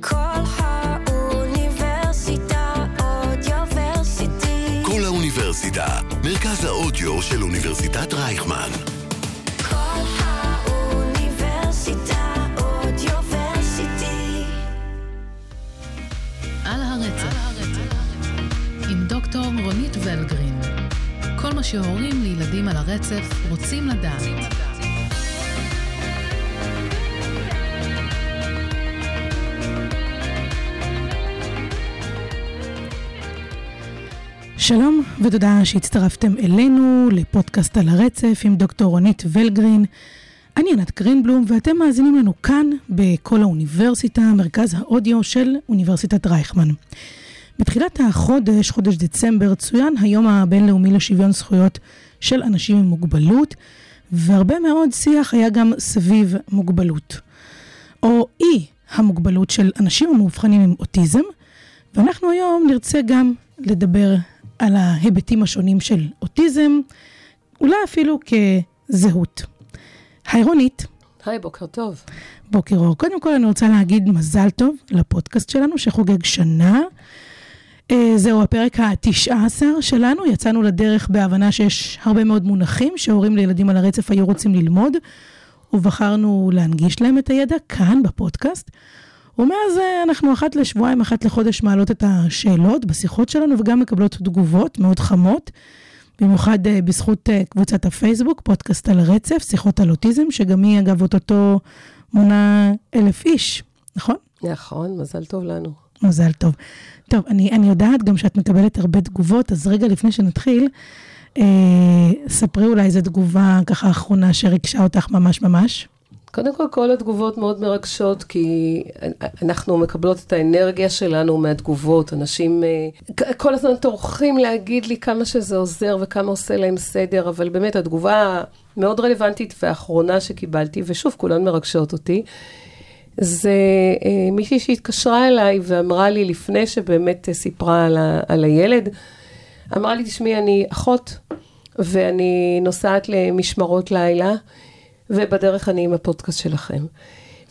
כל האוניברסיטה אודיוורסיטי. כל האוניברסיטה, מרכז האודיו של אוניברסיטת רייכמן. כל האוניברסיטה אודיוורסיטי. על הרצף, עם דוקטור רונית ולגרין. כל מה שהורים לילדים על הרצף רוצים לדעת. שלום ותודה שהצטרפתם אלינו לפודקאסט על הרצף עם דוקטור רונית ולגרין. אני ענת גרינבלום ואתם מאזינים לנו כאן בכל האוניברסיטה, מרכז האודיו של אוניברסיטת רייכמן. בתחילת החודש, חודש דצמבר, צוין היום הבינלאומי לשוויון זכויות של אנשים עם מוגבלות, והרבה מאוד שיח היה גם סביב מוגבלות, או אי המוגבלות של אנשים המאובחנים עם אוטיזם, ואנחנו היום נרצה גם לדבר על ההיבטים השונים של אוטיזם, אולי אפילו כזהות. היי רונית, היי, בוקר טוב. בוקר אור. קודם כל אני רוצה להגיד מזל טוב לפודקאסט שלנו שחוגג שנה. אה, זהו הפרק התשע עשר שלנו, יצאנו לדרך בהבנה שיש הרבה מאוד מונחים שהורים לילדים על הרצף היו רוצים ללמוד, ובחרנו להנגיש להם את הידע כאן בפודקאסט. ומאז אה, אנחנו אחת לשבועיים, אחת לחודש מעלות את השאלות בשיחות שלנו וגם מקבלות תגובות מאוד חמות, במיוחד אה, בזכות אה, קבוצת הפייסבוק, פודקאסט על הרצף, שיחות על אוטיזם, שגם היא אגב אוטוטו מונה אלף איש, נכון? נכון, מזל טוב לנו. מזל טוב. טוב, אני, אני יודעת גם שאת מקבלת הרבה תגובות, אז רגע לפני שנתחיל, אה, ספרי אולי איזו תגובה ככה אחרונה שריגשה אותך ממש ממש. קודם כל, כל התגובות מאוד מרגשות, כי אנחנו מקבלות את האנרגיה שלנו מהתגובות. אנשים אה, כל הזמן טורחים להגיד לי כמה שזה עוזר וכמה עושה להם סדר, אבל באמת, התגובה מאוד רלוונטית והאחרונה שקיבלתי, ושוב, כולן מרגשות אותי, זה אה, מישהי שהתקשרה אליי ואמרה לי, לפני שבאמת סיפרה על, ה, על הילד, אמרה לי, תשמעי, אני אחות, ואני נוסעת למשמרות לילה. ובדרך אני עם הפודקאסט שלכם.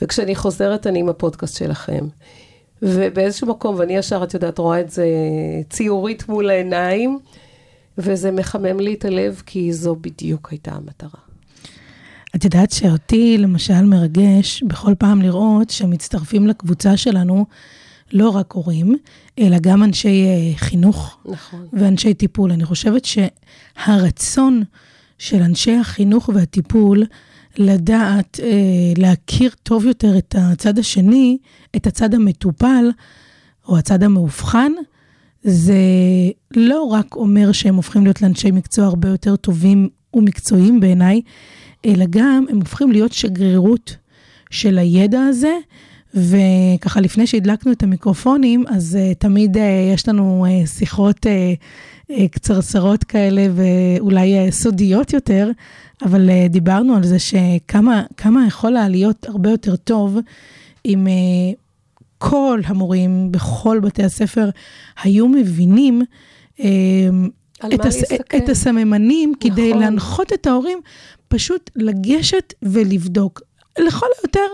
וכשאני חוזרת אני עם הפודקאסט שלכם. ובאיזשהו מקום, ואני ישר, את יודעת, רואה את זה ציורית מול העיניים, וזה מחמם לי את הלב, כי זו בדיוק הייתה המטרה. את יודעת שאותי למשל מרגש בכל פעם לראות שמצטרפים לקבוצה שלנו לא רק הורים, אלא גם אנשי אה, חינוך נכון. ואנשי טיפול. אני חושבת שהרצון של אנשי החינוך והטיפול לדעת, אה, להכיר טוב יותר את הצד השני, את הצד המטופל או הצד המאובחן, זה לא רק אומר שהם הופכים להיות לאנשי מקצוע הרבה יותר טובים ומקצועיים בעיניי, אלא גם הם הופכים להיות שגרירות של הידע הזה. וככה לפני שהדלקנו את המיקרופונים, אז uh, תמיד uh, יש לנו uh, שיחות uh, קצרצרות כאלה ואולי uh, סודיות יותר, אבל uh, דיברנו על זה שכמה יכול היה להיות הרבה יותר טוב אם כל המורים בכל בתי הספר היו מבינים את, הס, את הסממנים נכון. כדי להנחות את ההורים פשוט לגשת ולבדוק. לכל היותר,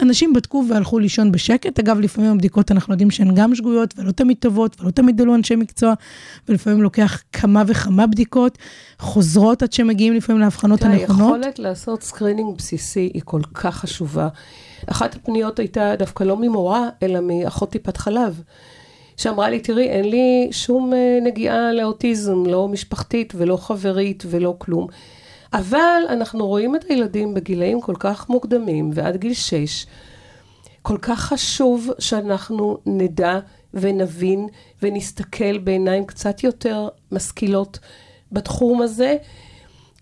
אנשים בדקו והלכו לישון בשקט. אגב, לפעמים הבדיקות אנחנו יודעים שהן גם שגויות ולא תמיד טובות ולא תמיד על ידי אנשי מקצוע, ולפעמים לוקח כמה וכמה בדיקות, חוזרות עד שמגיעים לפעמים לאבחנות הנכונות. היכולת לעשות screening בסיסי היא כל כך חשובה. אחת הפניות הייתה דווקא לא ממורה, אלא מאחות טיפת חלב. שאמרה לי, תראי, אין לי שום אה, נגיעה לאוטיזם, לא משפחתית ולא חברית ולא כלום. אבל אנחנו רואים את הילדים בגילאים כל כך מוקדמים ועד גיל 6. כל כך חשוב שאנחנו נדע ונבין ונסתכל בעיניים קצת יותר משכילות בתחום הזה,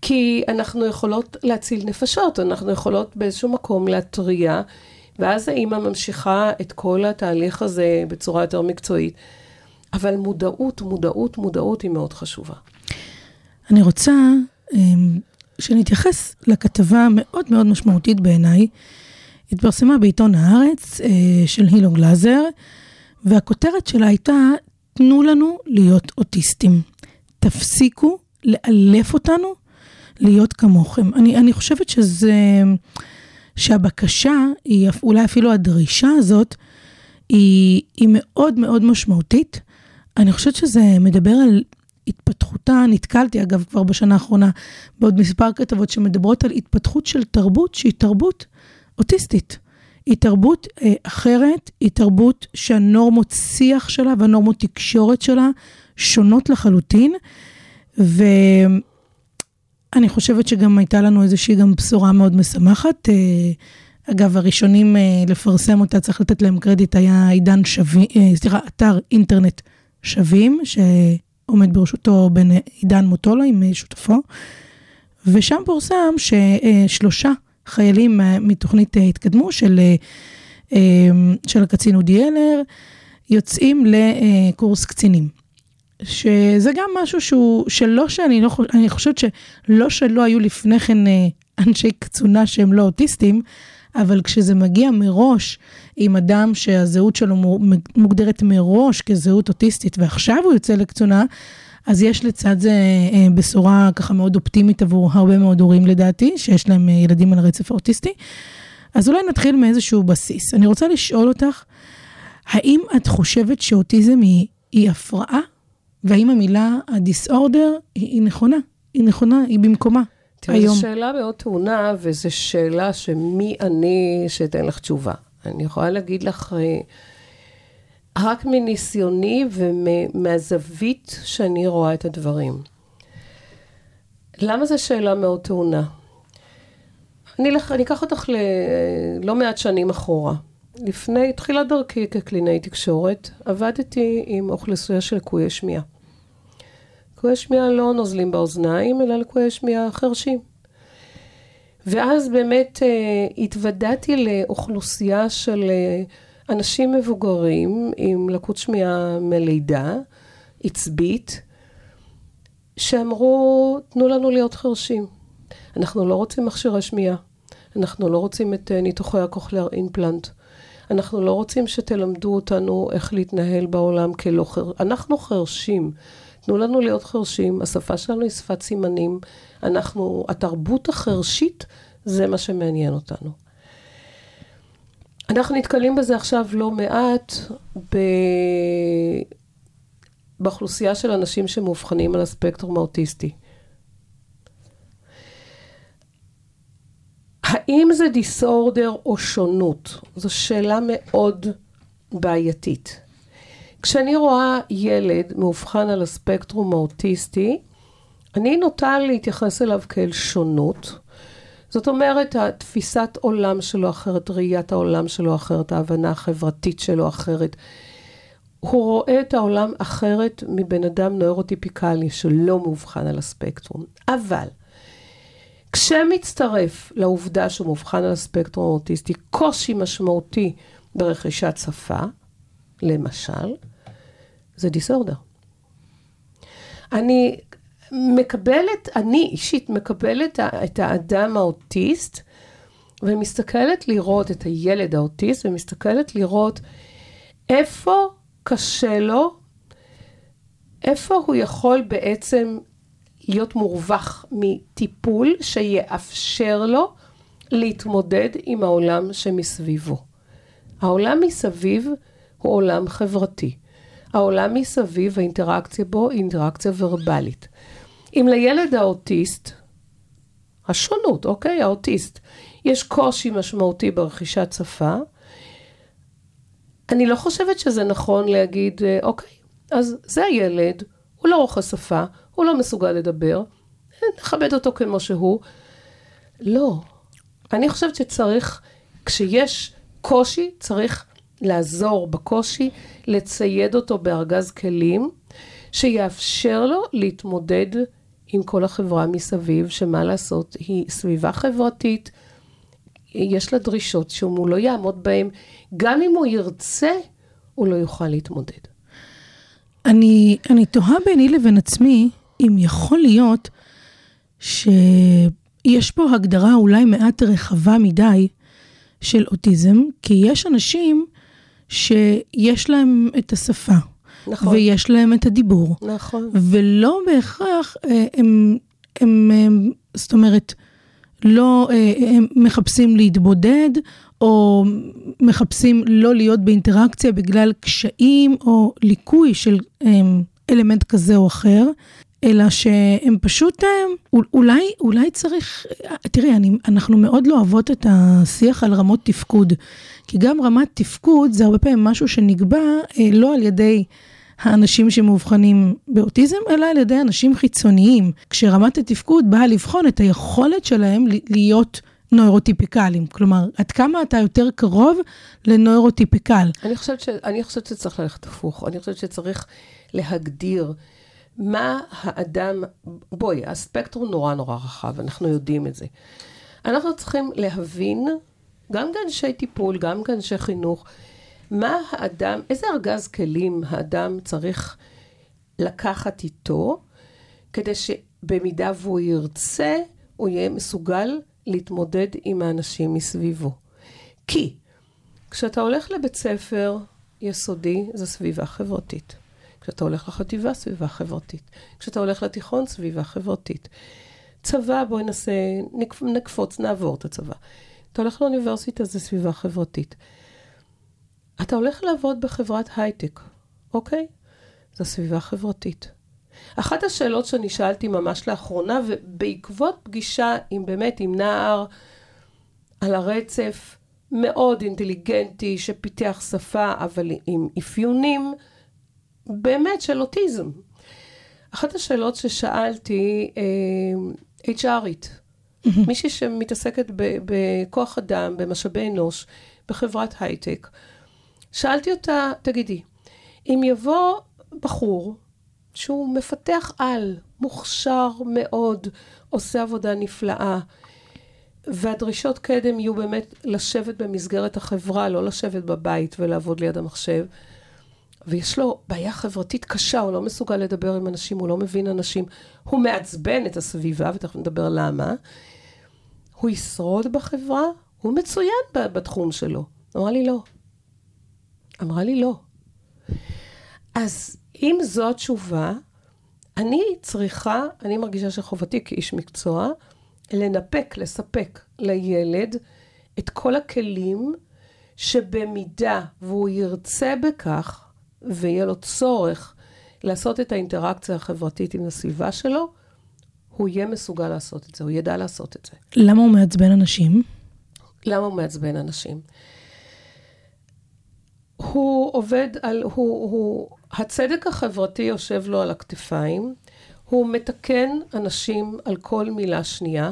כי אנחנו יכולות להציל נפשות, אנחנו יכולות באיזשהו מקום להתריע, ואז האימא ממשיכה את כל התהליך הזה בצורה יותר מקצועית. אבל מודעות, מודעות, מודעות היא מאוד חשובה. אני רוצה אמ, שנתייחס לכתבה המאוד מאוד משמעותית בעיניי, התפרסמה בעיתון הארץ אה, של הילו גלאזר, והכותרת שלה הייתה, תנו לנו להיות אוטיסטים. תפסיקו לאלף אותנו להיות כמוכם. אני, אני חושבת שזה, שהבקשה, היא אולי אפילו הדרישה הזאת, היא, היא מאוד מאוד משמעותית. אני חושבת שזה מדבר על התפתחותה, נתקלתי אגב כבר בשנה האחרונה בעוד מספר כתבות שמדברות על התפתחות של תרבות שהיא תרבות אוטיסטית. היא תרבות אה, אחרת, היא תרבות שהנורמות שיח שלה והנורמות תקשורת שלה שונות לחלוטין. ואני חושבת שגם הייתה לנו איזושהי גם בשורה מאוד משמחת. אה, אגב, הראשונים אה, לפרסם אותה, צריך לתת להם קרדיט, היה עידן שווים, אה, סליחה, אתר אינטרנט שווים, שעומד בראשותו בן עידן מוטולה עם אה, שותפו, ושם פורסם ששלושה חיילים אה, מתוכנית אה, התקדמו של, אה, אה, של הקצין אודי אלר, יוצאים לקורס קצינים. שזה גם משהו שהוא, שלא שאני לא חושבת, אני חושבת שלא שלא היו לפני כן אה, אנשי קצונה שהם לא אוטיסטים, אבל כשזה מגיע מראש עם אדם שהזהות שלו מו- מוגדרת מראש כזהות אוטיסטית, ועכשיו הוא יוצא לקצונה, אז יש לצד זה אה, בשורה ככה מאוד אופטימית עבור הרבה מאוד הורים לדעתי, שיש להם אה, ילדים על הרצף האוטיסטי. אז אולי נתחיל מאיזשהו בסיס. אני רוצה לשאול אותך, האם את חושבת שאוטיזם היא, היא הפרעה? והאם המילה הדיסאורדר היא, היא נכונה? היא נכונה, היא במקומה תראי. זו שאלה מאוד טעונה, וזו שאלה שמי אני שאתן לך תשובה. אני יכולה להגיד לך, אה, רק מניסיוני ומהזווית שאני רואה את הדברים. למה זו שאלה מאוד טעונה? אני, לך, אני אקח אותך ללא מעט שנים אחורה. לפני תחילת דרכי כקלינאי תקשורת, עבדתי עם אוכלוסייה של לקויי שמיעה. לקויי שמיעה לא נוזלים באוזניים, אלא לקויי שמיעה חרשים. ואז באמת אה, התוודעתי לאוכלוסייה של אה, אנשים מבוגרים עם לקות שמיעה מלידה, עצבית, שאמרו, תנו לנו להיות חרשים. אנחנו לא רוצים מכשירי שמיעה. אנחנו לא רוצים את אה, ניתוחי הקוכלר אימפלנט. אנחנו לא רוצים שתלמדו אותנו איך להתנהל בעולם כלא חר... אנחנו חרשים. תנו לנו להיות חרשים, השפה שלנו היא שפת סימנים. אנחנו, התרבות החרשית, זה מה שמעניין אותנו. אנחנו נתקלים בזה עכשיו לא מעט ב... באוכלוסייה של אנשים שמאובחנים על הספקטרום האוטיסטי. האם זה דיסאורדר או שונות? זו שאלה מאוד בעייתית. כשאני רואה ילד מאובחן על הספקטרום האוטיסטי, אני נוטה להתייחס אליו כאל שונות. זאת אומרת, התפיסת עולם שלו אחרת, ראיית העולם שלו אחרת, ההבנה החברתית שלו אחרת. הוא רואה את העולם אחרת מבן אדם נוירוטיפיקלי שלא מאובחן על הספקטרום. אבל, כשמצטרף לעובדה שהוא מאובחן על הספקטרום האוטיסטי קושי משמעותי ברכישת שפה, למשל, זה דיסאורדר. אני מקבלת, אני אישית מקבלת את האדם האוטיסט, ומסתכלת לראות את הילד האוטיסט, ומסתכלת לראות איפה קשה לו, איפה הוא יכול בעצם להיות מורווח מטיפול שיאפשר לו להתמודד עם העולם שמסביבו. העולם מסביב הוא עולם חברתי. העולם מסביב, האינטראקציה בו היא אינטראקציה ורבלית. אם לילד האוטיסט, השונות, אוקיי? האוטיסט, יש קושי משמעותי ברכישת שפה, אני לא חושבת שזה נכון להגיד, אוקיי, אז זה הילד, הוא לא רוכש שפה, הוא לא מסוגל לדבר, נכבד אותו כמו שהוא. לא. אני חושבת שצריך, כשיש קושי, צריך לעזור בקושי, לצייד אותו בארגז כלים, שיאפשר לו להתמודד עם כל החברה מסביב, שמה לעשות, היא סביבה חברתית, יש לה דרישות שאם הוא לא יעמוד בהן, גם אם הוא ירצה, הוא לא יוכל להתמודד. אני, אני תוהה ביני לבין עצמי, אם יכול להיות שיש פה הגדרה אולי מעט רחבה מדי של אוטיזם, כי יש אנשים שיש להם את השפה. נכון. ויש להם את הדיבור. נכון. ולא בהכרח הם, הם, הם זאת אומרת, לא אה, הם מחפשים להתבודד, או מחפשים לא להיות באינטראקציה בגלל קשיים או ליקוי של אה, אלמנט כזה או אחר, אלא שהם פשוט, אה, אולי, אולי צריך, תראי, אני, אנחנו מאוד לא אוהבות את השיח על רמות תפקוד, כי גם רמת תפקוד זה הרבה פעמים משהו שנקבע אה, לא על ידי האנשים שמאובחנים באוטיזם, אלא על ידי אנשים חיצוניים, כשרמת התפקוד באה לבחון את היכולת שלהם להיות נוירוטיפיקליים. כלומר, עד כמה אתה יותר קרוב לנוירוטיפיקל. אני חושבת, ש... אני חושבת שצריך ללכת הפוך. אני חושבת שצריך להגדיר מה האדם, בואי, הספקטרום נורא נורא רחב, אנחנו יודעים את זה. אנחנו צריכים להבין, גם כאנשי טיפול, גם כאנשי חינוך, מה האדם, איזה ארגז כלים האדם צריך לקחת איתו, כדי שבמידה והוא ירצה, הוא יהיה מסוגל להתמודד עם האנשים מסביבו. כי כשאתה הולך לבית ספר יסודי, זו סביבה חברתית. כשאתה הולך לחטיבה, סביבה חברתית. כשאתה הולך לתיכון, סביבה חברתית. צבא, בואי נעשה, נקפוץ, נעבור את הצבא. אתה הולך לאוניברסיטה, זו סביבה חברתית. אתה הולך לעבוד בחברת הייטק, אוקיי? זו סביבה חברתית. אחת השאלות שאני שאלתי ממש לאחרונה, ובעקבות פגישה עם באמת, עם נער על הרצף, מאוד אינטליגנטי, שפיתח שפה, אבל עם אפיונים באמת של אוטיזם. אחת השאלות ששאלתי, אה, HRית, מישהי שמתעסקת בכוח אדם, במשאבי אנוש, בחברת הייטק, שאלתי אותה, תגידי, אם יבוא בחור שהוא מפתח על, מוכשר מאוד, עושה עבודה נפלאה, והדרישות קדם יהיו באמת לשבת במסגרת החברה, לא לשבת בבית ולעבוד ליד המחשב, ויש לו בעיה חברתית קשה, הוא לא מסוגל לדבר עם אנשים, הוא לא מבין אנשים, הוא מעצבן את הסביבה, ותכף נדבר למה. הוא ישרוד בחברה, הוא מצוין בתחום שלו. אמרה לי לא. אמרה לי לא. אז אם זו התשובה, אני צריכה, אני מרגישה שחובתי כאיש מקצוע, לנפק, לספק לילד את כל הכלים שבמידה והוא ירצה בכך, ויהיה לו צורך לעשות את האינטראקציה החברתית עם הסביבה שלו, הוא יהיה מסוגל לעשות את זה, הוא ידע לעשות את זה. למה הוא מעצבן אנשים? למה הוא מעצבן אנשים? הוא עובד על, הוא, הוא, הצדק החברתי יושב לו על הכתפיים, הוא מתקן אנשים על כל מילה שנייה,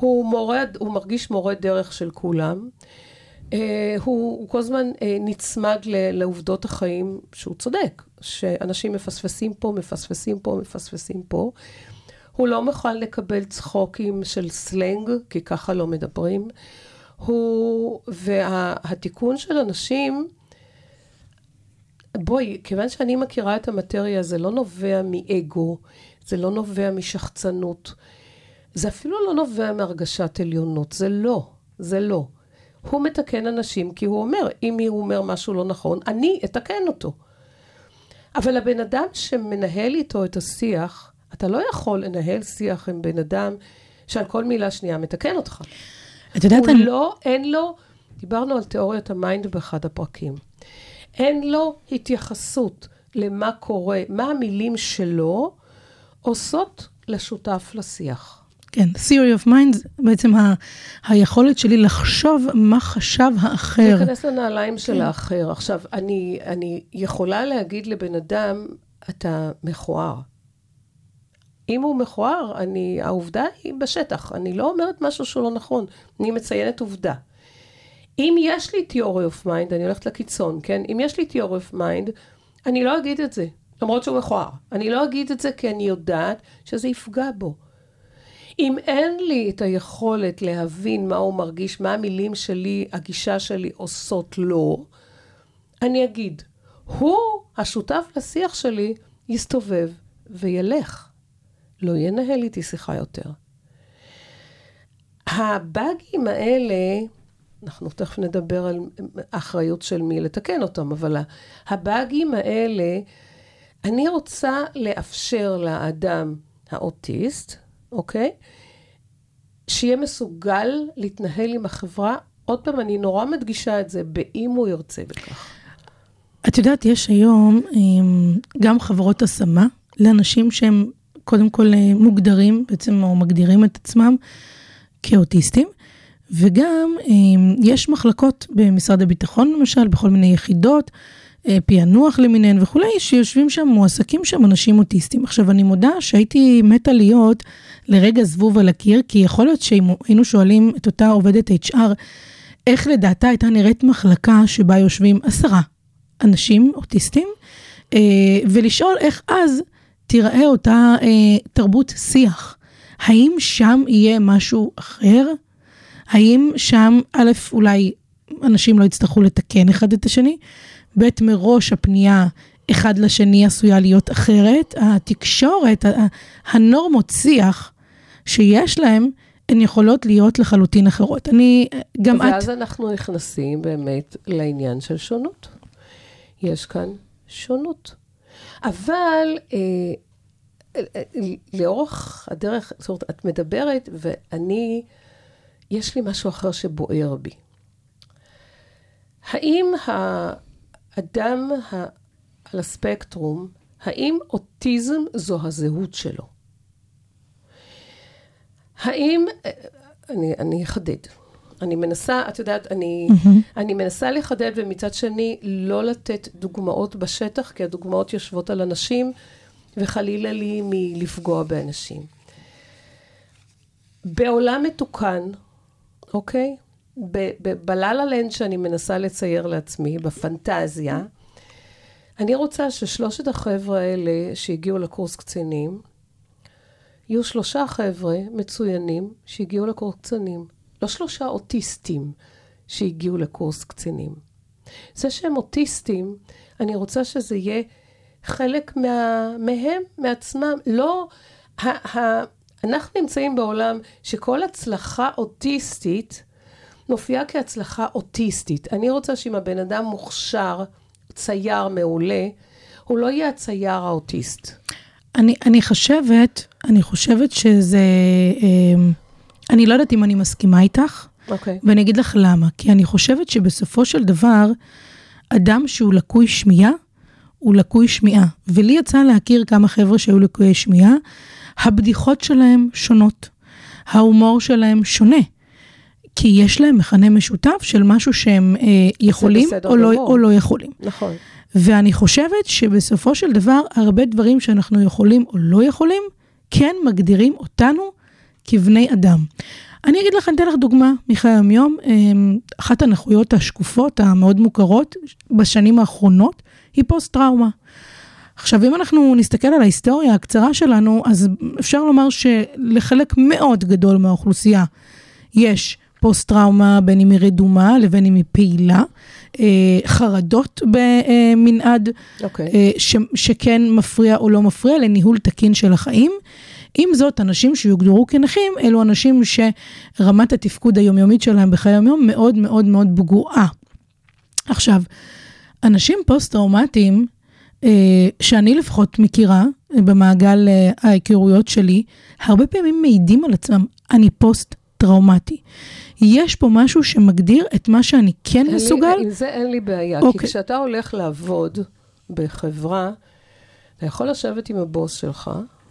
הוא מורד, הוא מרגיש מורה דרך של כולם, אה, הוא, הוא כל הזמן אה, נצמד ל, לעובדות החיים שהוא צודק, שאנשים מפספסים פה, מפספסים פה, מפספסים פה. הוא לא מוכן לקבל צחוקים של סלנג, כי ככה לא מדברים. הוא, והתיקון של אנשים, בואי, כיוון שאני מכירה את המטריה, זה לא נובע מאגו, זה לא נובע משחצנות, זה אפילו לא נובע מהרגשת עליונות, זה לא, זה לא. הוא מתקן אנשים כי הוא אומר, אם הוא אומר משהו לא נכון, אני אתקן אותו. אבל הבן אדם שמנהל איתו את השיח, אתה לא יכול לנהל שיח עם בן אדם שעל כל מילה שנייה מתקן אותך. את יודעת, הוא אני... לא, אין לו, דיברנו על תיאוריית ה mind באחד הפרקים. אין לו התייחסות למה קורה, מה המילים שלו עושות לשותף לשיח. כן, theory of mind, בעצם ה, היכולת שלי לחשוב מה חשב האחר. להיכנס לנעליים של האחר. עכשיו, אני, אני יכולה להגיד לבן אדם, אתה מכוער. אם הוא מכוער, אני, העובדה היא בשטח. אני לא אומרת משהו שהוא לא נכון, אני מציינת עובדה. אם יש לי theory of mind, אני הולכת לקיצון, כן? אם יש לי theory of mind, אני לא אגיד את זה, למרות שהוא מכוער. אני לא אגיד את זה כי אני יודעת שזה יפגע בו. אם אין לי את היכולת להבין מה הוא מרגיש, מה המילים שלי, הגישה שלי עושות לו, אני אגיד, הוא, השותף לשיח שלי, יסתובב וילך. לא ינהל איתי שיחה יותר. הבאגים האלה, אנחנו תכף נדבר על אחריות של מי לתקן אותם, אבל הבאגים האלה, אני רוצה לאפשר לאדם האוטיסט, אוקיי? שיהיה מסוגל להתנהל עם החברה. עוד פעם, אני נורא מדגישה את זה, באם הוא ירצה בכך. את יודעת, יש היום אמ, גם חברות השמה לאנשים שהם קודם כל אה, מוגדרים בעצם, או מגדירים את עצמם כאוטיסטים, וגם אמ, יש מחלקות במשרד הביטחון, למשל, בכל מיני יחידות, אה, פענוח למיניהן וכולי, שיושבים שם, מועסקים שם אנשים אוטיסטים. עכשיו, אני מודה שהייתי מתה להיות לרגע זבוב על הקיר, כי יכול להיות שאם היינו שואלים את אותה עובדת HR, איך לדעתה הייתה נראית מחלקה שבה יושבים עשרה אנשים אוטיסטים, אה, ולשאול איך אז תיראה אותה אה, תרבות שיח. האם שם יהיה משהו אחר? האם שם, א', אולי אנשים לא יצטרכו לתקן אחד את השני, ב', מראש הפנייה אחד לשני עשויה להיות אחרת, התקשורת, הנורמות שיח שיש להם, הן יכולות להיות לחלוטין אחרות. אני, גם את... ואז אנחנו נכנסים באמת לעניין של שונות. יש כאן שונות. אבל אה, אה, אה, לאורך הדרך, זאת אומרת, את מדברת ואני, יש לי משהו אחר שבוער בי. האם האדם ה- על הספקטרום, האם אוטיזם זו הזהות שלו? האם, אני, אני אחדד. אני מנסה, את יודעת, אני, אני מנסה לחדד ומצד שני לא לתת דוגמאות בשטח, כי הדוגמאות יושבות על אנשים, וחלילה לי מלפגוע באנשים. בעולם מתוקן, אוקיי? ב- ב- בלה-לה לנד שאני מנסה לצייר לעצמי, בפנטזיה, אני רוצה ששלושת החבר'ה האלה שהגיעו לקורס קצינים, יהיו שלושה חבר'ה מצוינים שהגיעו לקורס קצינים. לא שלושה אוטיסטים שהגיעו לקורס קצינים. זה שהם אוטיסטים, אני רוצה שזה יהיה חלק מה, מהם, מעצמם. לא, ה, ה, אנחנו נמצאים בעולם שכל הצלחה אוטיסטית מופיעה כהצלחה אוטיסטית. אני רוצה שאם הבן אדם מוכשר, צייר מעולה, הוא לא יהיה הצייר האוטיסט. אני, אני חושבת, אני חושבת שזה, אה, אני לא יודעת אם אני מסכימה איתך, אוקיי. ואני אגיד לך למה. כי אני חושבת שבסופו של דבר, אדם שהוא לקוי שמיעה, הוא לקוי שמיעה. ולי יצא להכיר כמה חבר'ה שהיו לקויי שמיעה, הבדיחות שלהם שונות. ההומור שלהם שונה. כי יש להם מכנה משותף של משהו שהם אה, יכולים או לא. או לא יכולים. נכון. ואני חושבת שבסופו של דבר, הרבה דברים שאנחנו יכולים או לא יכולים, כן מגדירים אותנו כבני אדם. אני אגיד לך, אני אתן לך דוגמה מחיי היום-יום. אמ, אחת הנכויות השקופות המאוד מוכרות בשנים האחרונות היא פוסט-טראומה. עכשיו, אם אנחנו נסתכל על ההיסטוריה הקצרה שלנו, אז אפשר לומר שלחלק מאוד גדול מהאוכלוסייה יש פוסט-טראומה, בין אם היא רדומה ובין אם היא פעילה, אה, חרדות במנעד, אוקיי. אה, ש, שכן מפריע או לא מפריע לניהול תקין של החיים. עם זאת, אנשים שיוגדרו כנכים, אלו אנשים שרמת התפקוד היומיומית שלהם בחיי היום מאוד מאוד מאוד פגועה. עכשיו, אנשים פוסט-טראומטיים, שאני לפחות מכירה אה, במעגל אה, ההיכרויות שלי, הרבה פעמים מעידים על עצמם, אני פוסט-טראומטי. יש פה משהו שמגדיר את מה שאני כן אין לי- מסוגל. עם זה אין לי בעיה, כי אוקיי. כשאתה הולך לעבוד בחברה, אתה יכול לשבת עם הבוס שלך,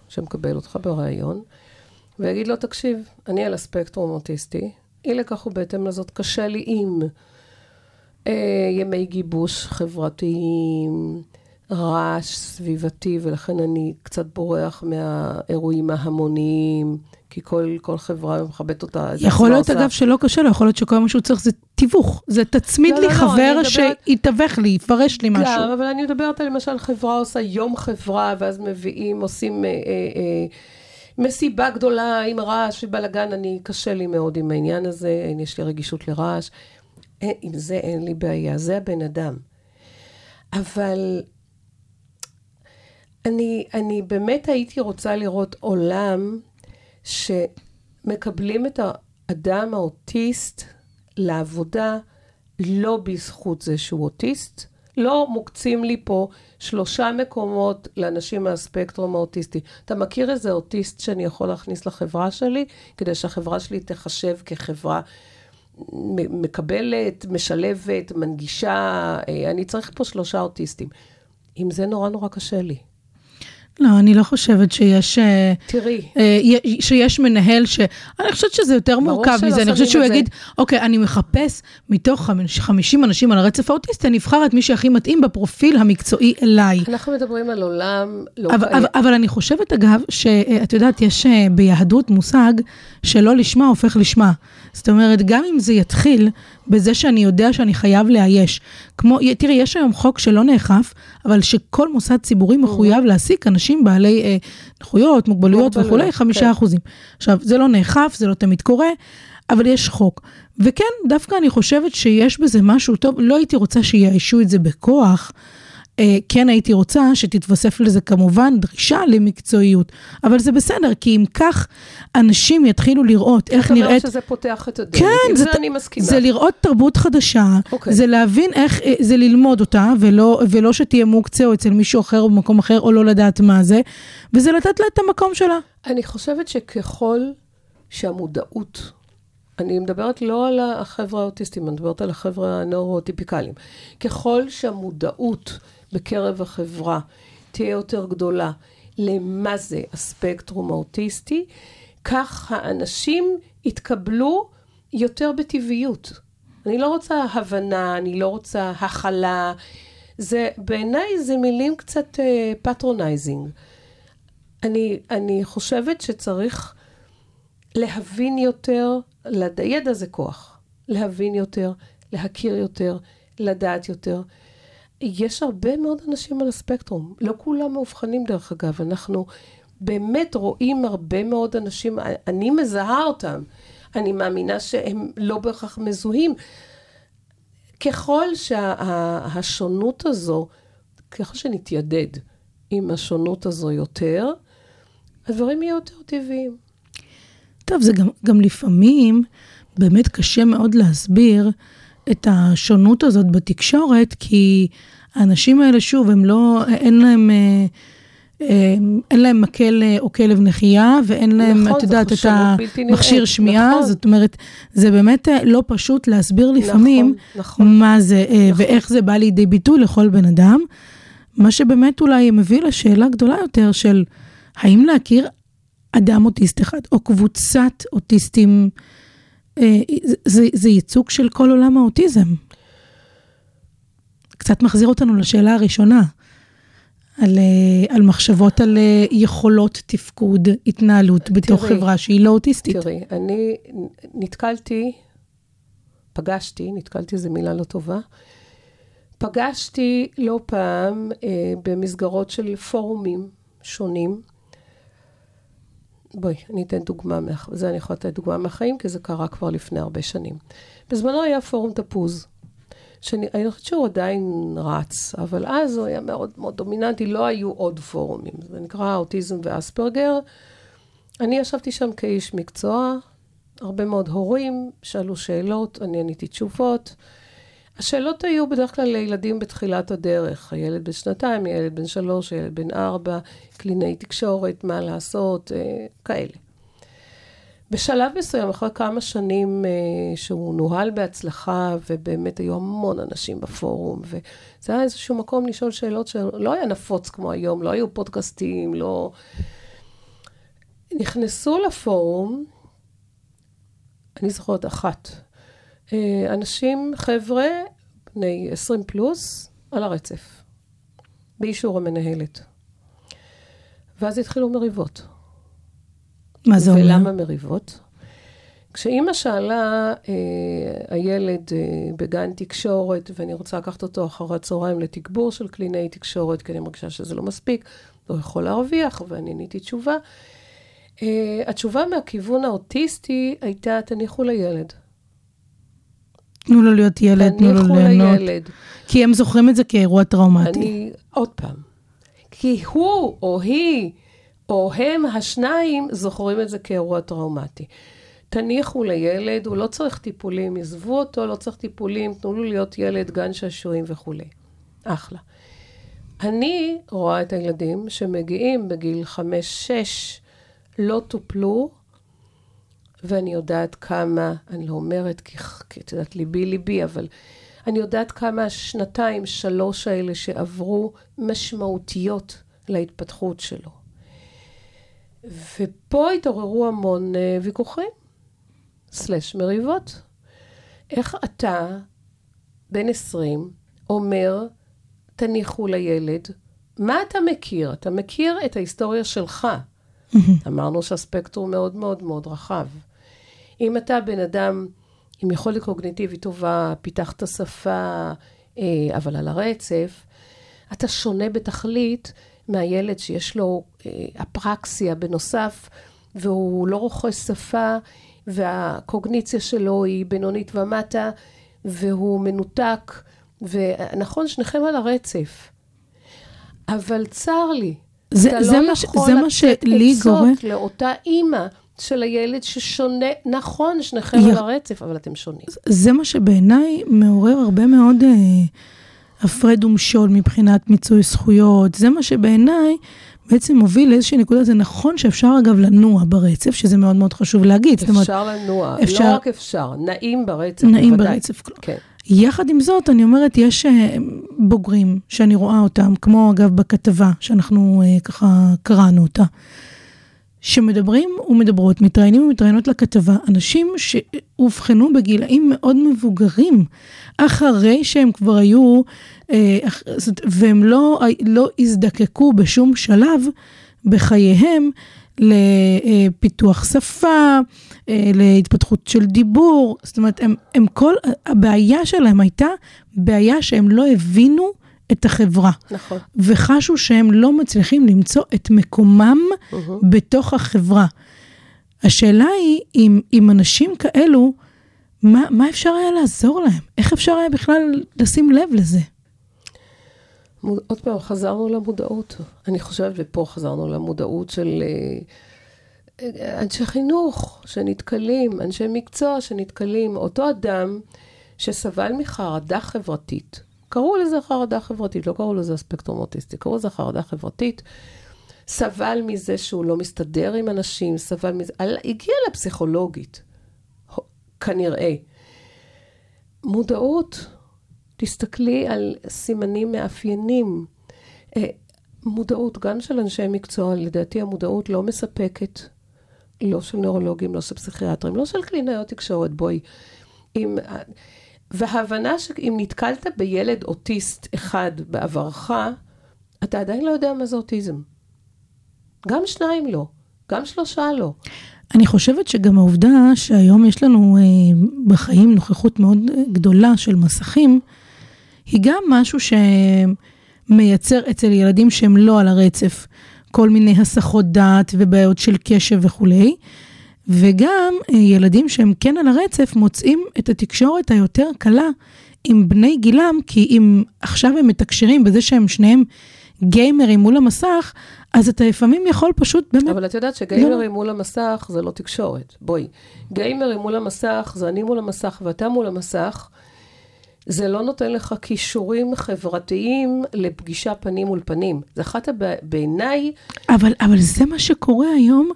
שמקבל אותך בריאיון, ויגיד לו, תקשיב, אני על הספקטרום אוטיסטי, אי לכך ובהתאם לזאת קשה לי עם אה, ימי גיבוש חברתיים, רעש סביבתי, ולכן אני קצת בורח מהאירועים ההמוניים, כי כל, כל חברה מכבדת אותה. יכול עצמה להיות, עושה. אגב, שלא קשה לו, יכול להיות שכל מה שהוא צריך זה תיווך. זה תצמיד לא, לי לא, לא, חבר מדברת- שיתווך לי, יפרש לי משהו. גם, אבל אני מדברת על למשל חברה עושה יום חברה, ואז מביאים, עושים אה, אה, אה, מסיבה גדולה עם רעש ובלאגן, אני, קשה לי מאוד עם העניין הזה, אין, יש לי רגישות לרעש. אין, עם זה אין לי בעיה, זה הבן אדם. אבל אני, אני באמת הייתי רוצה לראות עולם שמקבלים את האדם האוטיסט לעבודה לא בזכות זה שהוא אוטיסט, לא מוקצים לי פה שלושה מקומות לאנשים מהספקטרום האוטיסטי. אתה מכיר איזה אוטיסט שאני יכול להכניס לחברה שלי, כדי שהחברה שלי תחשב כחברה מקבלת, משלבת, מנגישה, אה, אני צריך פה שלושה אוטיסטים. עם זה נורא נורא קשה לי. לא, אני לא חושבת שיש... אה, תראי, אה, שיש מנהל ש... אני חושבת שזה יותר מורכב מזה. אני חושבת שהוא. יגיד, אוקיי, אני מחפש מתוך חמש- 50 אנשים על הרצף האוטיסטי, אני אבחר את מי שהכי מתאים בפרופיל המקצועי אליי. אנחנו מדברים על עולם לא אבל, קיים. אבל, אבל אני חושבת, אגב, שאת יודעת, יש אה, ביהדות מושג שלא לשמה הופך לשמה. זאת אומרת, גם אם זה יתחיל בזה שאני יודע שאני חייב לאייש. כמו, תראי, יש היום חוק שלא נאכף, אבל שכל מוסד ציבורי מחויב להעסיק אנשים בעלי אה, נכויות, מוגבלויות מוגבלויות, וכולי, חמישה כן. אחוזים. עכשיו, זה לא נאכף, זה לא תמיד קורה, אבל יש חוק. וכן, דווקא אני חושבת שיש בזה משהו טוב, לא הייתי רוצה שיאיישו את זה בכוח. אה, כן הייתי רוצה שתתווסף לזה כמובן דרישה למקצועיות, אבל זה בסדר, כי אם כך אנשים יתחילו לראות איך זאת אומרת נראית... שזה פותח את הדלת. כן, עם זה, זה אני מסכימה. זה לראות תרבות חדשה, אוקיי. זה להבין איך, אה, זה ללמוד אותה, ולא, ולא שתהיה מוקצה או אצל מישהו אחר או במקום אחר, או לא לדעת מה זה, וזה לתת לה את המקום שלה. אני חושבת שככל שהמודעות, אני מדברת לא על החבר'ה האוטיסטים, אני מדברת על החבר'ה הנאורוטיפיקליים. ככל שהמודעות בקרב החברה תהיה יותר גדולה למה זה הספקטרום האוטיסטי, כך האנשים יתקבלו יותר בטבעיות. אני לא רוצה הבנה, אני לא רוצה הכלה. זה, בעיניי זה מילים קצת patronizing. אני, אני חושבת שצריך להבין יותר, לד... ידע זה כוח. להבין יותר, להכיר יותר, לדעת יותר. יש הרבה מאוד אנשים על הספקטרום, לא כולם מאובחנים דרך אגב, אנחנו באמת רואים הרבה מאוד אנשים, אני מזהה אותם, אני מאמינה שהם לא בהכרח מזוהים. ככל שהשונות שה, הזו, ככל שנתיידד עם השונות הזו יותר, הדברים יהיו יותר טבעיים. טוב, זה גם, גם לפעמים באמת קשה מאוד להסביר את השונות הזאת בתקשורת, כי האנשים האלה, שוב, הם לא, אין להם... אה, אה, אין להם מקל או כלב נחייה, ואין להם, נכון, את יודעת, את המכשיר שמיעה, נכון. זאת אומרת, זה באמת אה, לא פשוט להסביר לפעמים נכון, נכון. מה זה, אה, ואיך זה בא לידי ביטוי לכל בן אדם. מה שבאמת אולי מביא לשאלה גדולה יותר של האם להכיר אדם אוטיסט אחד, או קבוצת אוטיסטים, אה, זה, זה, זה ייצוג של כל עולם האוטיזם. קצת מחזיר אותנו לשאלה הראשונה, על, אה, על מחשבות על אה, יכולות תפקוד, התנהלות בתוך תראי, חברה שהיא לא אוטיסטית. תראי, אני נתקלתי, פגשתי, נתקלתי זו מילה לא טובה, פגשתי לא פעם אה, במסגרות של פורומים שונים. בואי, אני אתן דוגמה, מה... זה אני יכולה לתת דוגמה מהחיים, כי זה קרה כבר לפני הרבה שנים. בזמנו היה פורום תפוז, שאני אני חושבת שהוא עדיין רץ, אבל אז הוא היה מאוד מאוד דומיננטי, לא היו עוד פורומים. זה נקרא אוטיזם ואספרגר. אני ישבתי שם כאיש מקצוע, הרבה מאוד הורים שאלו שאלות, אני עניתי תשובות. השאלות היו בדרך כלל לילדים בתחילת הדרך, הילד בן שנתיים, ילד בן שלוש, ילד בן ארבע, קלינאי תקשורת, מה לעשות, אה, כאלה. בשלב מסוים, אחרי כמה שנים אה, שהוא נוהל בהצלחה, ובאמת היו המון אנשים בפורום, וזה היה איזשהו מקום לשאול שאלות שלא היה נפוץ כמו היום, לא היו פודקאסטים, לא... נכנסו לפורום, אני זוכרת אחת, אנשים, חבר'ה, בני 20 פלוס, על הרצף, באישור המנהלת. ואז התחילו מריבות. מה זה אומר? ולמה מריבות? כשאימא שאלה, אה, הילד אה, בגן תקשורת, ואני רוצה לקחת אותו אחר הצהריים לתגבור של קלינאי תקשורת, כי אני מרגישה שזה לא מספיק, לא יכול להרוויח, ואני עניתי תשובה. אה, התשובה מהכיוון האוטיסטי הייתה, תניחו לילד. תנו לו להיות ילד, תנו לו ליהנות. לילד. כי הם זוכרים את זה כאירוע טראומטי. אני, עוד פעם, כי הוא או היא או הם השניים זוכרים את זה כאירוע טראומטי. תניחו לילד, הוא לא צריך טיפולים, עזבו אותו, לא צריך טיפולים, תנו לו להיות ילד, גן שעשועים וכולי. אחלה. אני רואה את הילדים שמגיעים בגיל חמש-שש, לא טופלו, ואני יודעת כמה, אני לא אומרת כי, כי את יודעת, ליבי ליבי, אבל אני יודעת כמה השנתיים, שלוש האלה שעברו משמעותיות להתפתחות שלו. ופה התעוררו המון אה, ויכוחים, סלש מריבות. איך אתה, בן 20, אומר, תניחו לילד, מה אתה מכיר? אתה מכיר את ההיסטוריה שלך. אמרנו שהספקטרום מאוד מאוד מאוד רחב. אם אתה בן אדם עם יכולת קוגניטיבית טובה, פיתחת שפה, אה, אבל על הרצף, אתה שונה בתכלית מהילד שיש לו אה, אפרקסיה בנוסף, והוא לא רוכש שפה, והקוגניציה שלו היא בינונית ומטה, והוא מנותק, ונכון, שניכם על הרצף. אבל צר לי, זה, אתה זה לא מה יכול זה לתת עצות לאותה אימא של הילד ששונה, נכון, שניכם יא- על הרצף, אבל אתם שונים. זה מה שבעיניי מעורר הרבה מאוד אה, הפרד ומשול מבחינת מיצוי זכויות. זה מה שבעיניי בעצם מוביל לאיזושהי נקודה. זה נכון שאפשר אגב לנוע ברצף, שזה מאוד מאוד חשוב להגיד. זאת אומרת, אפשר לנוע, אפשר- לא רק אפשר, נעים ברצף, נעים בוודאי. ברצף. כן. יחד עם זאת, אני אומרת, יש אה, בוגרים שאני רואה אותם, כמו אגב בכתבה שאנחנו אה, ככה קראנו אותה, שמדברים ומדברות, מתראיינים ומתראיינות לכתבה, אנשים שאובחנו בגילאים מאוד מבוגרים, אחרי שהם כבר היו, אה, והם לא, לא הזדקקו בשום שלב בחייהם לפיתוח שפה, אה, להתפתחות של דיבור, זאת אומרת, הם, הם כל, הבעיה שלהם הייתה בעיה שהם לא הבינו את החברה. נכון. וחשו שהם לא מצליחים למצוא את מקומם בתוך החברה. השאלה היא, אם, אם אנשים כאלו, מה, מה אפשר היה לעזור להם? איך אפשר היה בכלל לשים לב לזה? עוד פעם, חזרנו למודעות. אני חושבת, ופה חזרנו למודעות של אה, אנשי חינוך שנתקלים, אנשי מקצוע שנתקלים. אותו אדם שסבל מחרדה חברתית, קראו לזה חרדה חברתית, לא קראו לזה הספקטרום אוטיסטי, קראו לזה חרדה חברתית. סבל מזה שהוא לא מסתדר עם אנשים, סבל מזה, על- הגיע לפסיכולוגית, כנראה. מודעות, תסתכלי על סימנים מאפיינים. אה, מודעות, גם של אנשי מקצוע, לדעתי המודעות לא מספקת. לא של נוירולוגים, לא של פסיכיאטרים, לא של קלינאיות תקשורת, בואי. אם, וההבנה שאם נתקלת בילד אוטיסט אחד בעברך, אתה עדיין לא יודע מה זה אוטיזם. גם שניים לא, גם שלושה לא. אני חושבת שגם העובדה שהיום יש לנו אה, בחיים נוכחות מאוד גדולה של מסכים, היא גם משהו שמייצר אצל ילדים שהם לא על הרצף כל מיני הסחות דעת ובעיות של קשב וכולי, וגם אה, ילדים שהם כן על הרצף מוצאים את התקשורת היותר קלה עם בני גילם, כי אם עכשיו הם מתקשרים בזה שהם שניהם גיימרים מול המסך, אז אתה לפעמים יכול פשוט באמת... אבל את יודעת שגיימרים מול המסך זה לא תקשורת. בואי, גיימרים מול המסך זה אני מול המסך ואתה מול המסך. זה לא נותן לך כישורים חברתיים לפגישה פנים מול פנים. זה אחת הבע... בעיניי, אבל, אבל זה מה שקורה היום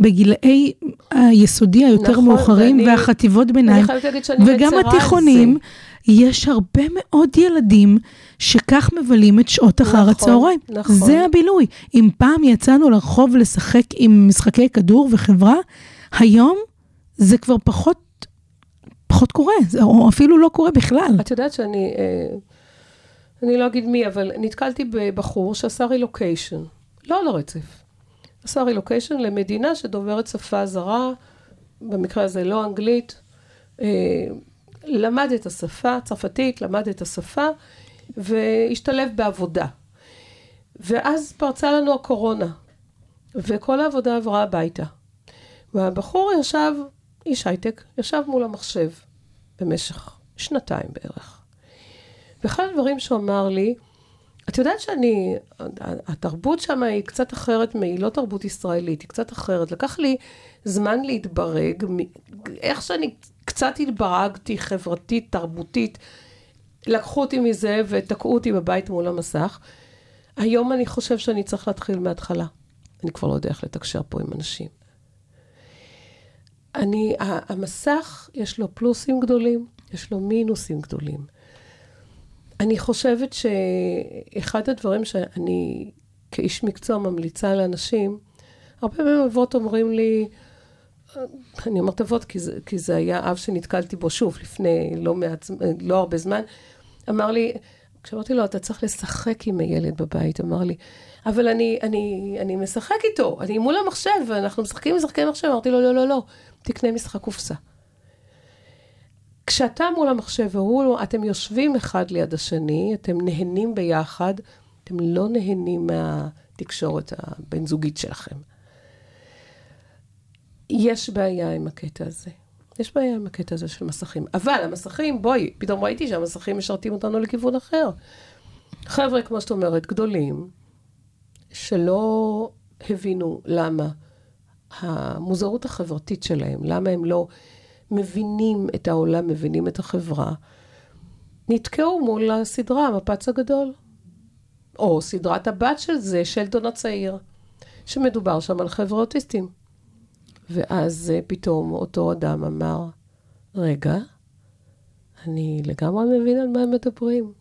בגילאי היסודי היותר נכון, מאוחרים ואני- והחטיבות ביניים. אני חייבת להגיד שאני וגם מצרה על התיכונים, זה. יש הרבה מאוד ילדים שכך מבלים את שעות אחר נכון, הצהריים. נכון. זה הבילוי. אם פעם יצאנו לרחוב לשחק עם משחקי כדור וחברה, היום זה כבר פחות, פחות קורה, או אפילו לא קורה בכלל. את יודעת שאני, אה, אני לא אגיד מי, אבל נתקלתי בבחור שעשה רילוקיישן, לא על הרצף. עשה רילוקיישן למדינה שדוברת שפה זרה, במקרה הזה לא אנגלית. אה, למד את השפה, צרפתית, למד את השפה, והשתלב בעבודה. ואז פרצה לנו הקורונה, וכל העבודה עברה הביתה. והבחור ישב, איש הייטק, ישב מול המחשב במשך שנתיים בערך. ואחד הדברים שהוא אמר לי, את יודעת שאני, התרבות שם היא קצת אחרת, היא לא תרבות ישראלית, היא קצת אחרת. לקח לי זמן להתברג, איך שאני קצת התברגתי חברתית, תרבותית, לקחו אותי מזה ותקעו אותי בבית מול המסך. היום אני חושב שאני צריך להתחיל מההתחלה. אני כבר לא יודע איך לתקשר פה עם אנשים. אני, המסך, יש לו פלוסים גדולים, יש לו מינוסים גדולים. אני חושבת שאחד הדברים שאני כאיש מקצוע ממליצה לאנשים, הרבה פעמים אבות אומרים לי, אני אומרת אבות כי כי זה היה אב שנתקלתי בו שוב לפני לא מעט, לא הרבה זמן, אמר לי, כשאמרתי לו, אתה צריך לשחק עם הילד בבית, אמר לי, אבל אני, אני, אני משחק איתו, אני מול המחשב, ואנחנו משחקים משחקי מחשב, אמרתי לו, לא, לא, לא, תקנה משחק קופסה. כשאתה מול המחשב והוא, אתם יושבים אחד ליד השני, אתם נהנים ביחד, אתם לא נהנים מהתקשורת הבין זוגית שלכם. יש בעיה עם הקטע הזה. יש בעיה עם הקטע הזה של מסכים. אבל המסכים, בואי, פתאום ראיתי שהמסכים משרתים אותנו לכיוון אחר. חבר'ה, כמו שאת אומרת, גדולים, שלא הבינו למה המוזרות החברתית שלהם, למה הם לא מבינים את העולם, מבינים את החברה, נתקעו מול הסדרה, המפץ הגדול. או סדרת הבת של זה, שלטון הצעיר, שמדובר שם על חבר'ה אוטיסטים. ואז אה, פתאום אותו אדם אמר, רגע, אני לגמרי מבין על מה הם מדברים.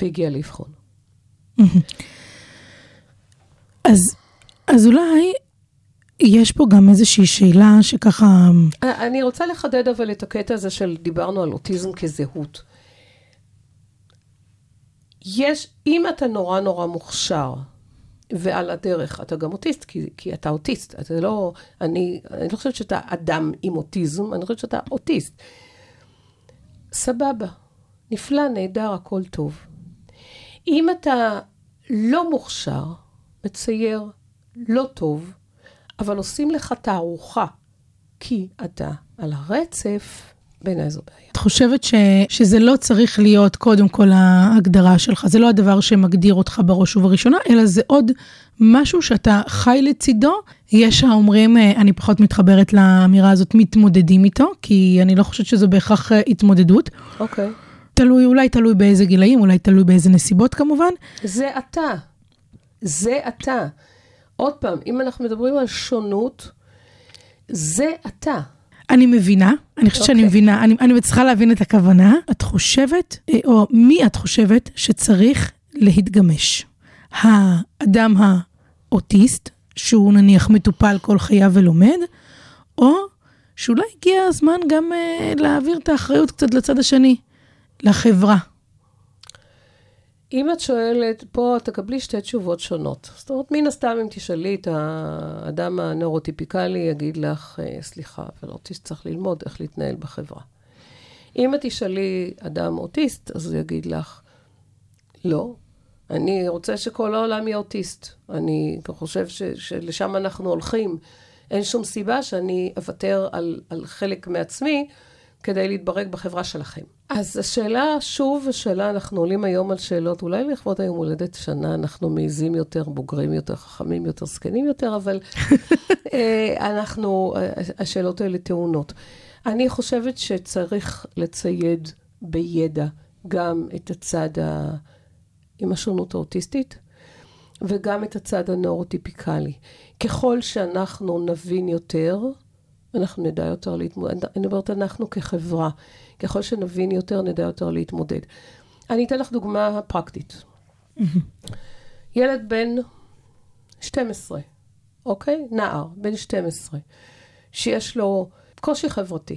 והגיע לאבחון. אז, אז אולי יש פה גם איזושהי שאלה שככה... אה, אני רוצה לחדד אבל את הקטע הזה של דיברנו על אוטיזם כזהות. יש, אם אתה נורא נורא מוכשר, ועל הדרך אתה גם אוטיסט, כי, כי אתה אוטיסט, אתה לא, אני, אני לא חושבת שאתה אדם עם אוטיזם, אני חושבת שאתה אוטיסט. סבבה, נפלא, נהדר, הכל טוב. אם אתה לא מוכשר, מצייר, לא טוב, אבל עושים לך תערוכה כי אתה על הרצף, בעיניי זו בעיה. את חושבת ש, שזה לא צריך להיות קודם כל ההגדרה שלך, זה לא הדבר שמגדיר אותך בראש ובראשונה, אלא זה עוד משהו שאתה חי לצידו. יש האומרים, אה, אני פחות מתחברת לאמירה הזאת, מתמודדים איתו, כי אני לא חושבת שזו בהכרח אה, התמודדות. אוקיי. תלוי, אולי תלוי באיזה גילאים, אולי תלוי באיזה נסיבות כמובן. זה אתה. זה אתה. עוד פעם, אם אנחנו מדברים על שונות, זה אתה. אני מבינה, אני חושבת שאני אוקיי. מבינה, אני, אני מצליחה להבין את הכוונה. את חושבת, אה, או מי את חושבת שצריך להתגמש? האדם האוטיסט, שהוא נניח מטופל כל חייו ולומד, או שאולי הגיע הזמן גם אה, להעביר את האחריות קצת לצד השני, לחברה. אם את שואלת, פה תקבלי שתי תשובות שונות. זאת אומרת, מן הסתם, אם תשאלי את האדם הנוירוטיפיקלי, יגיד לך, "אה, סליחה, אבל אוטיסט צריך ללמוד איך להתנהל בחברה. אם את תשאלי אדם אוטיסט, אז הוא יגיד לך, לא, אני רוצה שכל העולם יהיה אוטיסט. אני חושב ש, שלשם אנחנו הולכים. אין שום סיבה שאני אוותר על, על חלק מעצמי כדי להתברג בחברה שלכם. אז השאלה, שוב, השאלה, אנחנו עולים היום על שאלות, אולי לכבוד היום הולדת שנה, אנחנו מעיזים יותר, בוגרים יותר, חכמים יותר, זקנים יותר, אבל אה, אנחנו, אה, השאלות האלה טעונות. אני חושבת שצריך לצייד בידע גם את הצד ה... עם השונות האוטיסטית, וגם את הצד הנאורוטיפיקלי. ככל שאנחנו נבין יותר, אנחנו נדע יותר להתמודד. אני אומרת, אנחנו כחברה, ככל שנבין יותר, נדע יותר להתמודד. אני אתן לך דוגמה פרקטית. ילד בן 12, אוקיי? נער, בן 12, שיש לו קושי חברתי,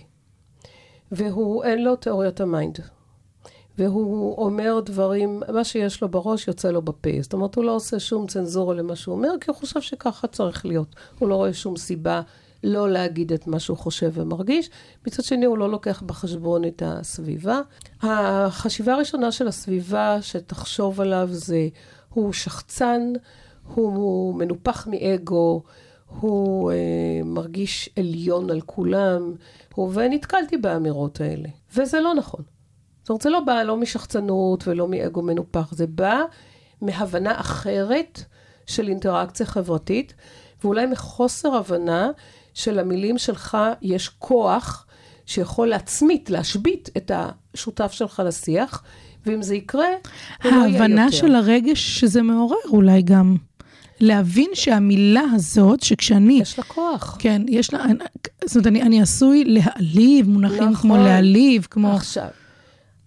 והוא, אין לו תיאוריית ה mind. והוא אומר דברים, מה שיש לו בראש יוצא לו בפה. זאת אומרת, הוא לא עושה שום צנזורה למה שהוא אומר, כי הוא חושב שככה צריך להיות. הוא לא רואה שום סיבה לא להגיד את מה שהוא חושב ומרגיש. מצד שני, הוא לא לוקח בחשבון את הסביבה. החשיבה הראשונה של הסביבה שתחשוב עליו זה, הוא שחצן, הוא מנופח מאגו, הוא אה, מרגיש עליון על כולם, הוא, ונתקלתי באמירות האלה. וזה לא נכון. זאת אומרת, זה לא בא לא משחצנות ולא מאגו מנופח, זה בא מהבנה אחרת של אינטראקציה חברתית, ואולי מחוסר הבנה שלמילים שלך יש כוח שיכול להצמית, להשבית את השותף שלך לשיח, ואם זה יקרה, הוא לא יהיה יותר. ההבנה של הרגש שזה מעורר אולי גם. להבין שהמילה הזאת, שכשאני... יש לה כוח. כן, יש לה... זאת אומרת, אני, אני עשוי להעליב מונחים נכון. כמו להעליב, כמו... עכשיו,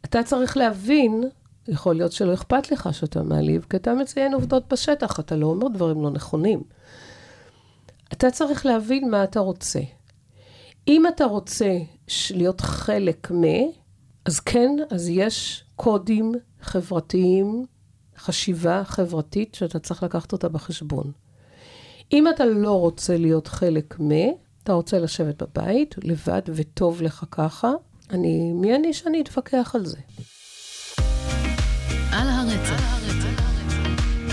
אתה צריך להבין, יכול להיות שלא אכפת לך שאתה מעליב, כי אתה מציין עובדות בשטח, אתה לא אומר דברים לא נכונים. אתה צריך להבין מה אתה רוצה. אם אתה רוצה להיות חלק מ... אז כן, אז יש קודים חברתיים, חשיבה חברתית, שאתה צריך לקחת אותה בחשבון. אם אתה לא רוצה להיות חלק מ... אתה רוצה לשבת בבית, לבד, וטוב לך ככה, אני, מי אני שאני אתווכח על זה? על הרצף,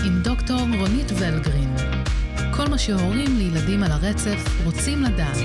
עם דוקטור רונית ולגרין. כל מה שהורים לילדים על הרצף רוצים לדעת.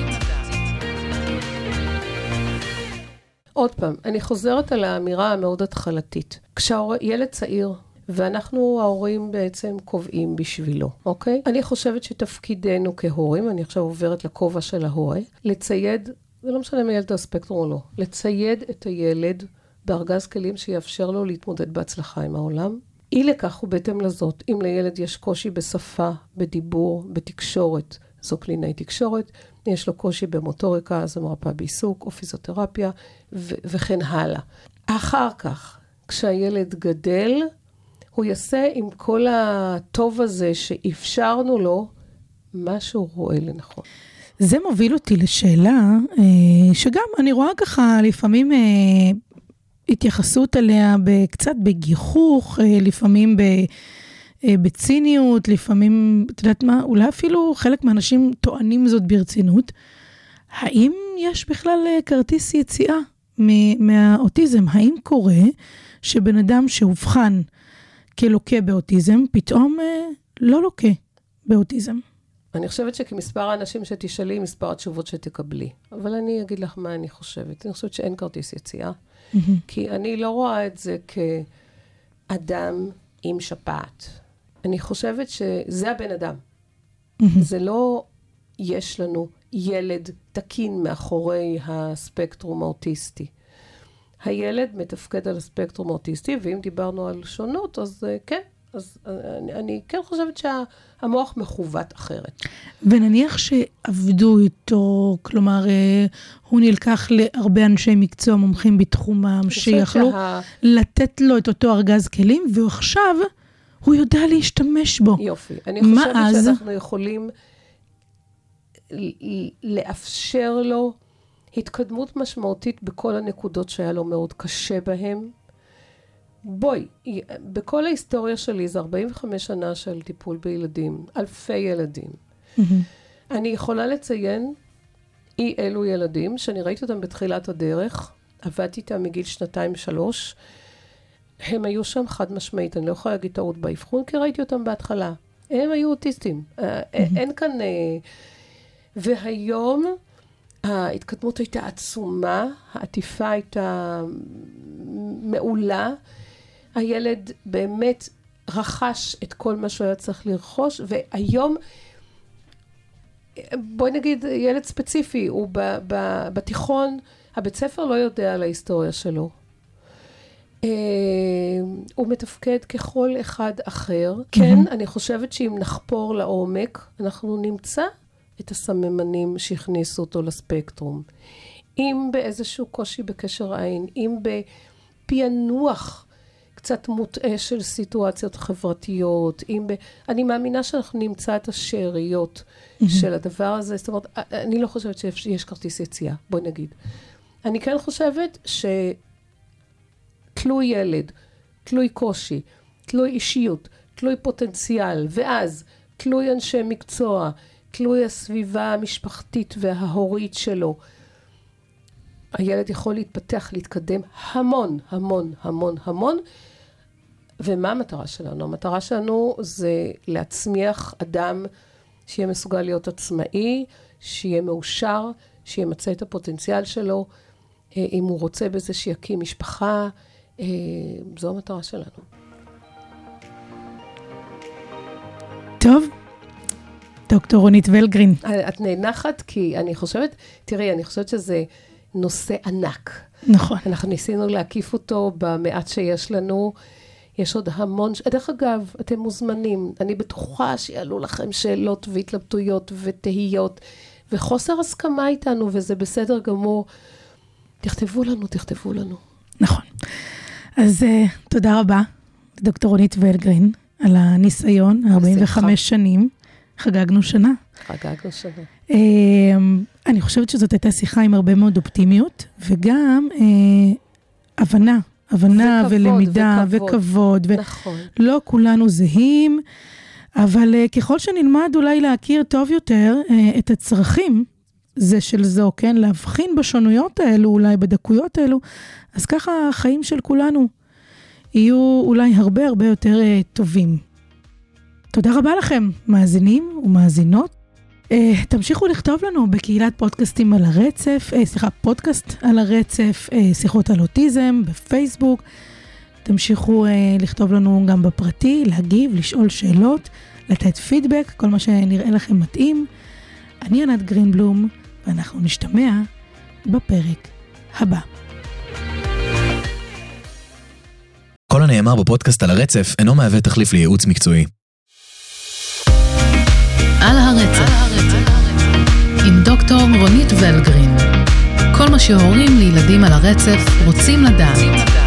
עוד פעם, אני חוזרת על האמירה המאוד התחלתית. כשילד צעיר, ואנחנו ההורים בעצם קובעים בשבילו, אוקיי? אני חושבת שתפקידנו כהורים, אני עכשיו עוברת לכובע של ההורה, לצייד, זה לא משנה אם הילד הספקטרום או לא, לצייד את הילד בארגז כלים שיאפשר לו להתמודד בהצלחה עם העולם. אי לכך ובהתאם לזאת, אם לילד יש קושי בשפה, בדיבור, בתקשורת, זו קלינאי תקשורת, יש לו קושי במוטוריקה, זו מרפאה בעיסוק או פיזיותרפיה, ו- וכן הלאה. אחר כך, כשהילד גדל, הוא יעשה עם כל הטוב הזה שאפשרנו לו, מה שהוא רואה לנכון. זה מוביל אותי לשאלה, אה, שגם אני רואה ככה לפעמים אה, התייחסות אליה קצת בגיחוך, אה, לפעמים ב, אה, בציניות, לפעמים, את יודעת מה, אולי אפילו חלק מהאנשים טוענים זאת ברצינות. האם יש בכלל אה, כרטיס יציאה מהאוטיזם? האם קורה שבן אדם שאובחן כלוקה באוטיזם, פתאום לא לוקה באוטיזם? אני חושבת שכמספר האנשים שתשאלי, מספר התשובות שתקבלי. אבל אני אגיד לך מה אני חושבת. אני חושבת שאין כרטיס יציאה, כי אני לא רואה את זה כאדם עם שפעת. אני חושבת שזה הבן אדם. זה לא יש לנו ילד תקין מאחורי הספקטרום האוטיסטי. הילד מתפקד על הספקטרום האוטיסטי, ואם דיברנו על שונות, אז uh, כן, אז אני, אני כן חושבת שהמוח מכוות אחרת. ונניח שעבדו איתו, כלומר, אה, הוא נלקח להרבה אנשי מקצוע מומחים בתחומם, שיכלו שה- לתת לו את אותו ארגז כלים, ועכשיו הוא יודע להשתמש בו. יופי. אני חושבת אז? שאנחנו יכולים לאפשר לו התקדמות משמעותית בכל הנקודות שהיה לו מאוד קשה בהן. בואי, בכל ההיסטוריה שלי, זה 45 שנה של טיפול בילדים, אלפי ילדים. אני יכולה לציין אי אלו ילדים, שאני ראיתי אותם בתחילת הדרך, עבדתי איתם מגיל שנתיים-שלוש, הם היו שם חד משמעית, אני לא יכולה להגיד טעות באבחון, כי ראיתי אותם בהתחלה. הם היו אוטיסטים. אה, אין כאן... אה, והיום ההתקדמות הייתה עצומה, העטיפה הייתה מעולה. הילד באמת רכש את כל מה שהוא היה צריך לרכוש, והיום, בואי נגיד ילד ספציפי, הוא ב, ב, בתיכון, הבית ספר לא יודע על ההיסטוריה שלו. אה, הוא מתפקד ככל אחד אחר. כן, אני חושבת שאם נחפור לעומק, אנחנו נמצא את הסממנים שהכניסו אותו לספקטרום. אם באיזשהו קושי בקשר עין, אם בפענוח קצת מוטעה של סיטואציות חברתיות, אם ב... אני מאמינה שאנחנו נמצא את השאריות של הדבר הזה. זאת אומרת, אני לא חושבת שיש כרטיס יציאה, בואי נגיד. אני כן חושבת שתלוי ילד, תלוי קושי, תלוי אישיות, תלוי פוטנציאל, ואז תלוי אנשי מקצוע, תלוי הסביבה המשפחתית וההורית שלו. הילד יכול להתפתח, להתקדם המון, המון, המון, המון. ומה המטרה שלנו? המטרה שלנו זה להצמיח אדם שיהיה מסוגל להיות עצמאי, שיהיה מאושר, שימצא את הפוטנציאל שלו. אה, אם הוא רוצה בזה שיקים משפחה, אה, זו המטרה שלנו. טוב, דוקטור רונית ולגרין. את נאנחת כי אני חושבת, תראי, אני חושבת שזה נושא ענק. נכון. אנחנו ניסינו להקיף אותו במעט שיש לנו. יש עוד המון, דרך אגב, אתם מוזמנים. אני בטוחה שיעלו לכם שאלות והתלבטויות ותהיות, וחוסר הסכמה איתנו, וזה בסדר גמור. תכתבו לנו, תכתבו לנו. נכון. אז uh, תודה רבה, דוקטור רונית ולגרין, על הניסיון, 45 שנים. חגגנו שנה. חגגנו שנה. Uh, אני חושבת שזאת הייתה שיחה עם הרבה מאוד אופטימיות, וגם uh, הבנה, הבנה וכבוד, ולמידה וכבוד. וכבוד. ו- נכון. לא כולנו זהים, אבל uh, ככל שנלמד אולי להכיר טוב יותר uh, את הצרכים זה של זו, כן? להבחין בשונויות האלו, אולי בדקויות האלו, אז ככה החיים של כולנו יהיו אולי הרבה הרבה יותר uh, טובים. תודה רבה לכם, מאזינים ומאזינות. Uh, תמשיכו לכתוב לנו בקהילת פודקאסטים על הרצף, uh, סליחה, פודקאסט על הרצף, uh, שיחות על אוטיזם בפייסבוק. תמשיכו uh, לכתוב לנו גם בפרטי, להגיב, לשאול שאלות, לתת פידבק, כל מה שנראה לכם מתאים. אני ענת גרינבלום, ואנחנו נשתמע בפרק הבא. כל הנאמר בפודקאסט על הרצף אינו מהווה תחליף לייעוץ מקצועי. על הרצף, עם דוקטור רונית ולגרין. כל מה שהורים לילדים על הרצף רוצים לדעת.